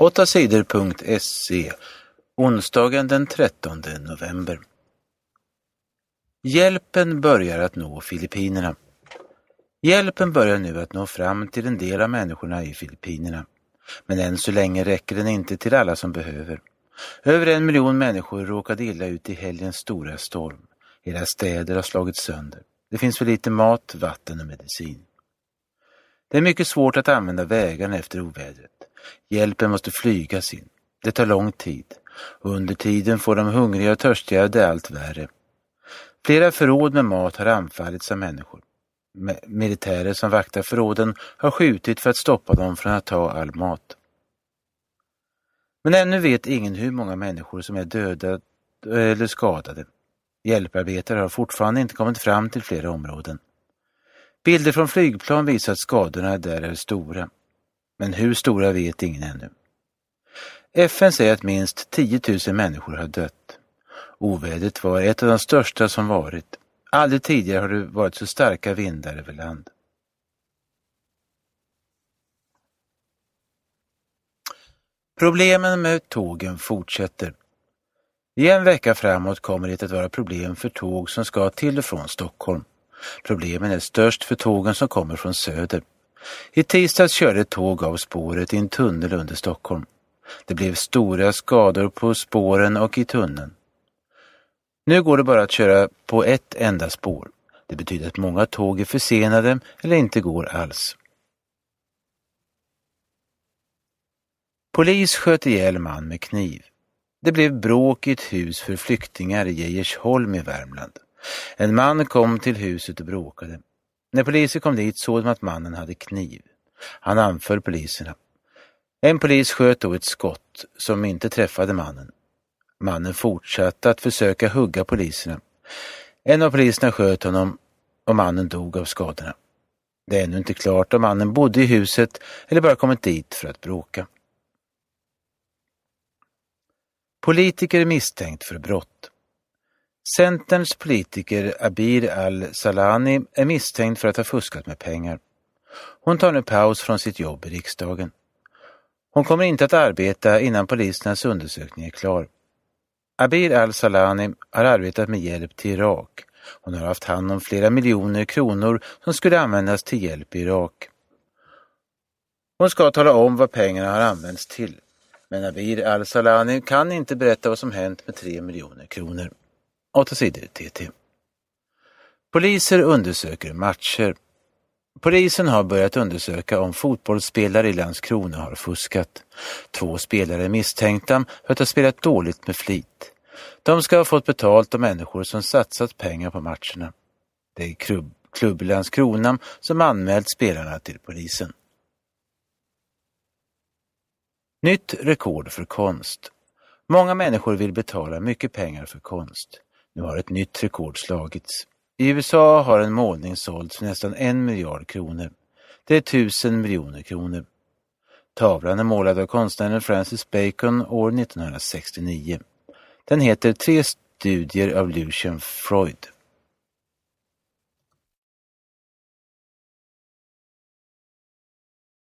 8 sidor.se Onsdagen den 13 november. Hjälpen börjar att nå Filippinerna. Hjälpen börjar nu att nå fram till en del av människorna i Filippinerna. Men än så länge räcker den inte till alla som behöver. Över en miljon människor råkade illa ut i helgens stora storm. Hela städer har slagits sönder. Det finns för lite mat, vatten och medicin. Det är mycket svårt att använda vägarna efter ovädret. Hjälpen måste flygas in. Det tar lång tid och under tiden får de hungriga och törstiga det allt värre. Flera förråd med mat har anfallits av människor. Militärer som vaktar förråden har skjutit för att stoppa dem från att ta all mat. Men ännu vet ingen hur många människor som är döda eller skadade. Hjälparbetare har fortfarande inte kommit fram till flera områden. Bilder från flygplan visar att skadorna där är stora. Men hur stora vet ingen ännu. FN säger att minst 10 000 människor har dött. Ovädret var ett av de största som varit. Aldrig tidigare har det varit så starka vindar över land. Problemen med tågen fortsätter. I en vecka framåt kommer det att vara problem för tåg som ska till och från Stockholm. Problemen är störst för tågen som kommer från söder. I tisdags körde ett tåg av spåret i en tunnel under Stockholm. Det blev stora skador på spåren och i tunneln. Nu går det bara att köra på ett enda spår. Det betyder att många tåg är försenade eller inte går alls. Polis sköt ihjäl man med kniv. Det blev bråk i ett hus för flyktingar i Geijersholm i Värmland. En man kom till huset och bråkade. När polisen kom dit såg de att mannen hade kniv. Han anföll poliserna. En polis sköt då ett skott som inte träffade mannen. Mannen fortsatte att försöka hugga poliserna. En av poliserna sköt honom och mannen dog av skadorna. Det är ännu inte klart om mannen bodde i huset eller bara kommit dit för att bråka. Politiker är misstänkt för brott. Centerns politiker Abir al-Salani är misstänkt för att ha fuskat med pengar. Hon tar nu paus från sitt jobb i riksdagen. Hon kommer inte att arbeta innan polisernas undersökning är klar. Abir al-Salani har arbetat med hjälp till Irak. Hon har haft hand om flera miljoner kronor som skulle användas till hjälp i Irak. Hon ska tala om vad pengarna har använts till. Men Abir al-Salani kan inte berätta vad som hänt med tre miljoner kronor. 8 sidor TT. Poliser undersöker matcher. Polisen har börjat undersöka om fotbollsspelare i Landskrona har fuskat. Två spelare är misstänkta för att ha spelat dåligt med flit. De ska ha fått betalt av människor som satsat pengar på matcherna. Det är klubb, klubb Landskrona som anmält spelarna till polisen. Nytt rekord för konst. Många människor vill betala mycket pengar för konst. Nu har ett nytt rekord slagits. I USA har en målning sålts för nästan en miljard kronor. Det är tusen miljoner kronor. Tavlan är målad av konstnären Francis Bacon år 1969. Den heter Tre studier av Lucian Freud.